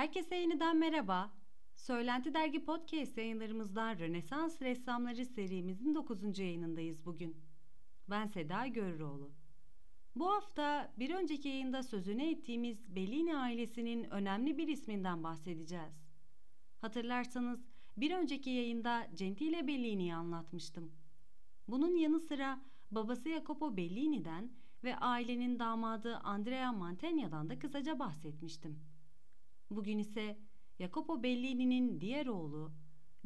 Herkese yeniden merhaba. Söylenti Dergi Podcast yayınlarımızdan Rönesans Ressamları serimizin 9. yayınındayız bugün. Ben Seda Görüroğlu. Bu hafta bir önceki yayında sözünü ettiğimiz Bellini ailesinin önemli bir isminden bahsedeceğiz. Hatırlarsanız bir önceki yayında Gentile Bellini'yi anlatmıştım. Bunun yanı sıra babası Jacopo Bellini'den ve ailenin damadı Andrea Mantegna'dan da kısaca bahsetmiştim. Bugün ise Jacopo Bellini'nin diğer oğlu,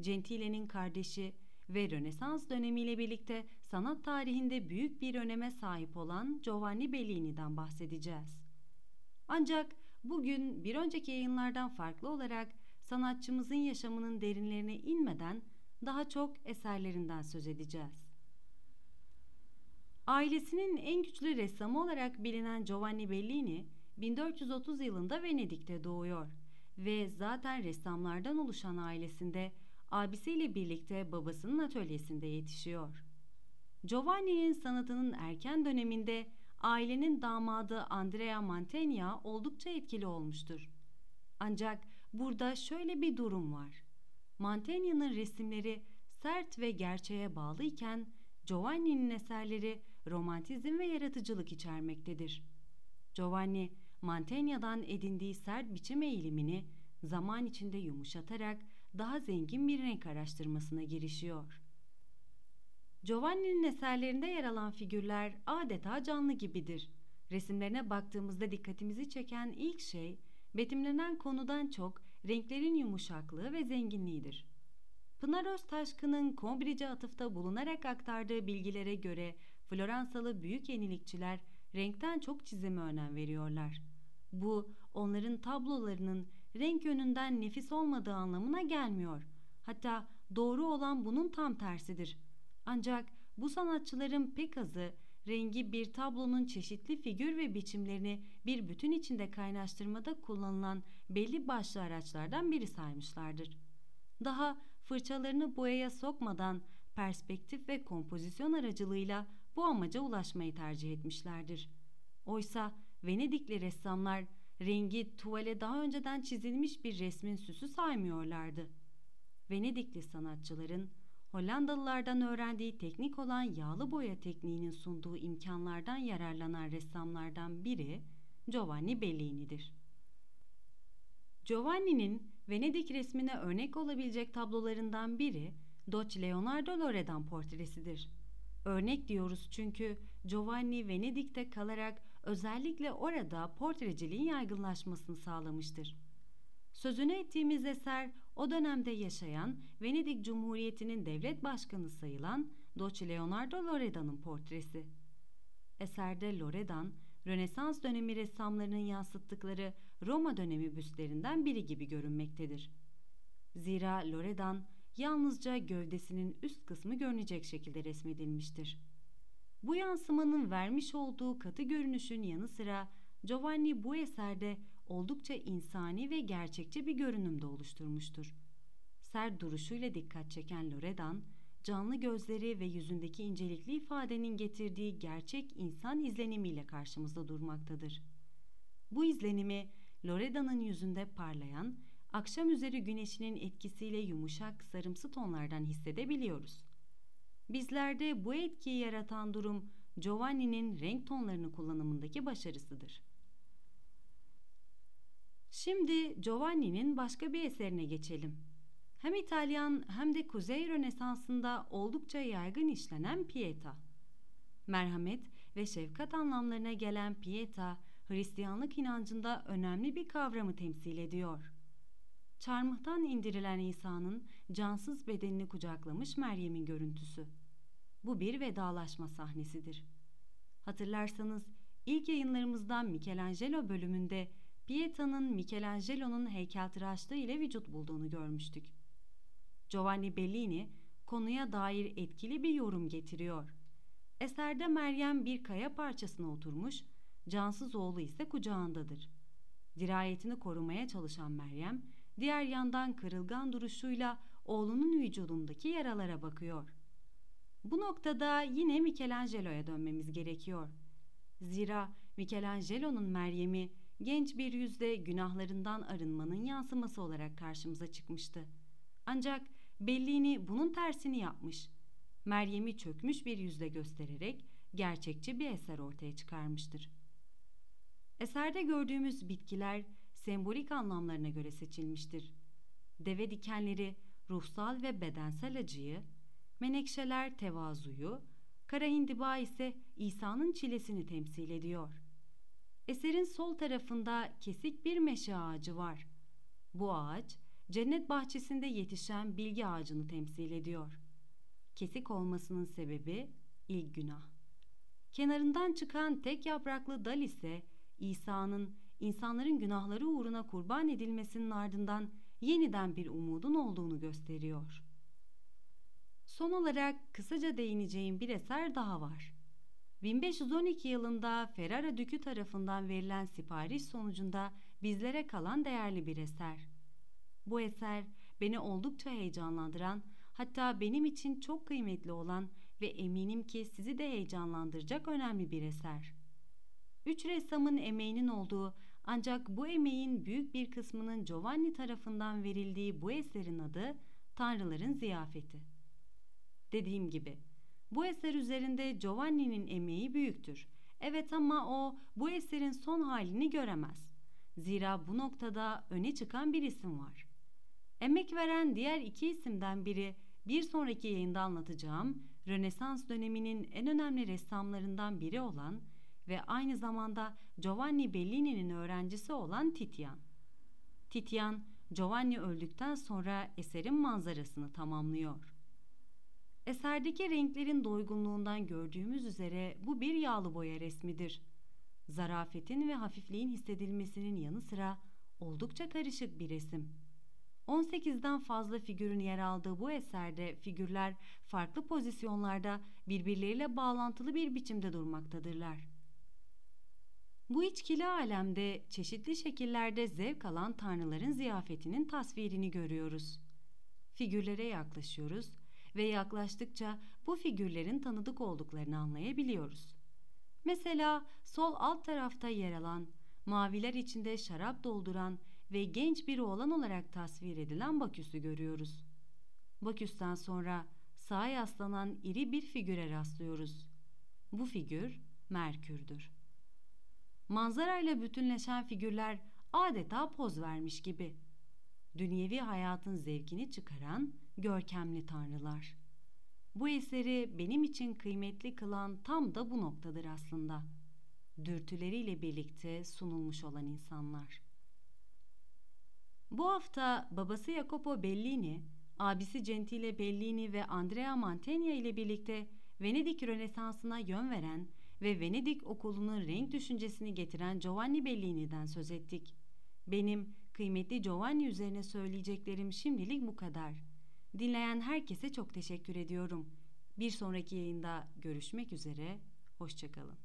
Gentile'nin kardeşi ve Rönesans dönemiyle birlikte sanat tarihinde büyük bir öneme sahip olan Giovanni Bellini'den bahsedeceğiz. Ancak bugün bir önceki yayınlardan farklı olarak sanatçımızın yaşamının derinlerine inmeden daha çok eserlerinden söz edeceğiz. Ailesinin en güçlü ressamı olarak bilinen Giovanni Bellini 1430 yılında Venedik'te doğuyor ve zaten ressamlardan oluşan ailesinde abisiyle birlikte babasının atölyesinde yetişiyor. Giovanni'nin sanatının erken döneminde ailenin damadı Andrea Mantegna oldukça etkili olmuştur. Ancak burada şöyle bir durum var. Mantegna'nın resimleri sert ve gerçeğe bağlı iken Giovanni'nin eserleri romantizm ve yaratıcılık içermektedir. Giovanni, Mantegna'dan edindiği sert biçim eğilimini zaman içinde yumuşatarak daha zengin bir renk araştırmasına girişiyor. Giovanni'nin eserlerinde yer alan figürler adeta canlı gibidir. Resimlerine baktığımızda dikkatimizi çeken ilk şey betimlenen konudan çok renklerin yumuşaklığı ve zenginliğidir. Pınar Öztaşkın'ın Cambridge'e atıfta bulunarak aktardığı bilgilere göre Floransalı büyük yenilikçiler renkten çok çizime önem veriyorlar. Bu onların tablolarının renk yönünden nefis olmadığı anlamına gelmiyor. Hatta doğru olan bunun tam tersidir. Ancak bu sanatçıların pek azı rengi bir tablonun çeşitli figür ve biçimlerini bir bütün içinde kaynaştırmada kullanılan belli başlı araçlardan biri saymışlardır. Daha fırçalarını boyaya sokmadan perspektif ve kompozisyon aracılığıyla bu amaca ulaşmayı tercih etmişlerdir. Oysa Venedikli ressamlar rengi tuvale daha önceden çizilmiş bir resmin süsü saymıyorlardı. Venedikli sanatçıların Hollandalılardan öğrendiği teknik olan yağlı boya tekniğinin sunduğu imkanlardan yararlanan ressamlardan biri Giovanni Bellini'dir. Giovanni'nin Venedik resmine örnek olabilecek tablolarından biri Doç Leonardo Loredan portresidir. Örnek diyoruz çünkü Giovanni Venedik'te kalarak özellikle orada portreciliğin yaygınlaşmasını sağlamıştır. Sözünü ettiğimiz eser o dönemde yaşayan Venedik Cumhuriyeti'nin devlet başkanı sayılan Doç Leonardo Loredan'ın portresi. Eserde Loredan, Rönesans dönemi ressamlarının yansıttıkları Roma dönemi büstlerinden biri gibi görünmektedir. Zira Loredan yalnızca gövdesinin üst kısmı görünecek şekilde resmedilmiştir. Bu yansımanın vermiş olduğu katı görünüşün yanı sıra Giovanni bu eserde oldukça insani ve gerçekçi bir görünümde oluşturmuştur. Sert duruşuyla dikkat çeken Loredan, canlı gözleri ve yüzündeki incelikli ifadenin getirdiği gerçek insan izlenimiyle karşımızda durmaktadır. Bu izlenimi Loreda'nın yüzünde parlayan, akşam üzeri güneşinin etkisiyle yumuşak sarımsı tonlardan hissedebiliyoruz. Bizlerde bu etkiyi yaratan durum Giovanni'nin renk tonlarını kullanımındaki başarısıdır. Şimdi Giovanni'nin başka bir eserine geçelim. Hem İtalyan hem de Kuzey Rönesansı'nda oldukça yaygın işlenen Pieta. Merhamet ve şefkat anlamlarına gelen Pieta, Hristiyanlık inancında önemli bir kavramı temsil ediyor. Çarmıhtan indirilen İsa'nın cansız bedenini kucaklamış Meryem'in görüntüsü. Bu bir vedalaşma sahnesidir. Hatırlarsanız ilk yayınlarımızdan Michelangelo bölümünde Pieta'nın Michelangelo'nun heykeltıraşlığı ile vücut bulduğunu görmüştük. Giovanni Bellini konuya dair etkili bir yorum getiriyor. Eserde Meryem bir kaya parçasına oturmuş, cansız oğlu ise kucağındadır. Dirayetini korumaya çalışan Meryem, diğer yandan kırılgan duruşuyla oğlunun vücudundaki yaralara bakıyor. Bu noktada yine Michelangelo'ya dönmemiz gerekiyor. Zira Michelangelo'nun Meryem'i genç bir yüzde günahlarından arınmanın yansıması olarak karşımıza çıkmıştı. Ancak Bellini bunun tersini yapmış. Meryem'i çökmüş bir yüzde göstererek gerçekçi bir eser ortaya çıkarmıştır. Eserde gördüğümüz bitkiler sembolik anlamlarına göre seçilmiştir. Deve dikenleri ruhsal ve bedensel acıyı, menekşeler tevazuyu, kara hindiba ise İsa'nın çilesini temsil ediyor. Eserin sol tarafında kesik bir meşe ağacı var. Bu ağaç, cennet bahçesinde yetişen bilgi ağacını temsil ediyor. Kesik olmasının sebebi ilk günah. Kenarından çıkan tek yapraklı dal ise İsa'nın insanların günahları uğruna kurban edilmesinin ardından yeniden bir umudun olduğunu gösteriyor. Son olarak kısaca değineceğim bir eser daha var. 1512 yılında Ferrara Dükü tarafından verilen sipariş sonucunda bizlere kalan değerli bir eser. Bu eser beni oldukça heyecanlandıran, hatta benim için çok kıymetli olan ve eminim ki sizi de heyecanlandıracak önemli bir eser. Üç ressamın emeğinin olduğu ancak bu emeğin büyük bir kısmının Giovanni tarafından verildiği bu eserin adı Tanrıların Ziyafeti. Dediğim gibi bu eser üzerinde Giovanni'nin emeği büyüktür. Evet ama o bu eserin son halini göremez. Zira bu noktada öne çıkan bir isim var. Emek veren diğer iki isimden biri bir sonraki yayında anlatacağım Rönesans döneminin en önemli ressamlarından biri olan ve aynı zamanda Giovanni Bellini'nin öğrencisi olan Titian. Titian, Giovanni öldükten sonra eserin manzarasını tamamlıyor. Eserdeki renklerin doygunluğundan gördüğümüz üzere bu bir yağlı boya resmidir. Zarafetin ve hafifliğin hissedilmesinin yanı sıra oldukça karışık bir resim. 18'den fazla figürün yer aldığı bu eserde figürler farklı pozisyonlarda birbirleriyle bağlantılı bir biçimde durmaktadırlar. Bu içkili alemde çeşitli şekillerde zevk alan tanrıların ziyafetinin tasvirini görüyoruz. Figürlere yaklaşıyoruz ve yaklaştıkça bu figürlerin tanıdık olduklarını anlayabiliyoruz. Mesela sol alt tarafta yer alan, maviler içinde şarap dolduran ve genç bir oğlan olarak tasvir edilen Baküs'ü görüyoruz. Baküs'ten sonra sağa yaslanan iri bir figüre rastlıyoruz. Bu figür Merkür'dür. Manzarayla bütünleşen figürler adeta poz vermiş gibi. Dünyevi hayatın zevkini çıkaran görkemli tanrılar. Bu eseri benim için kıymetli kılan tam da bu noktadır aslında. Dürtüleriyle birlikte sunulmuş olan insanlar. Bu hafta babası Jacopo Bellini, abisi Gentile Bellini ve Andrea Mantegna ile birlikte Venedik Rönesansı'na yön veren ve Venedik okulunun renk düşüncesini getiren Giovanni Bellini'den söz ettik. Benim kıymetli Giovanni üzerine söyleyeceklerim şimdilik bu kadar. Dinleyen herkese çok teşekkür ediyorum. Bir sonraki yayında görüşmek üzere, hoşçakalın.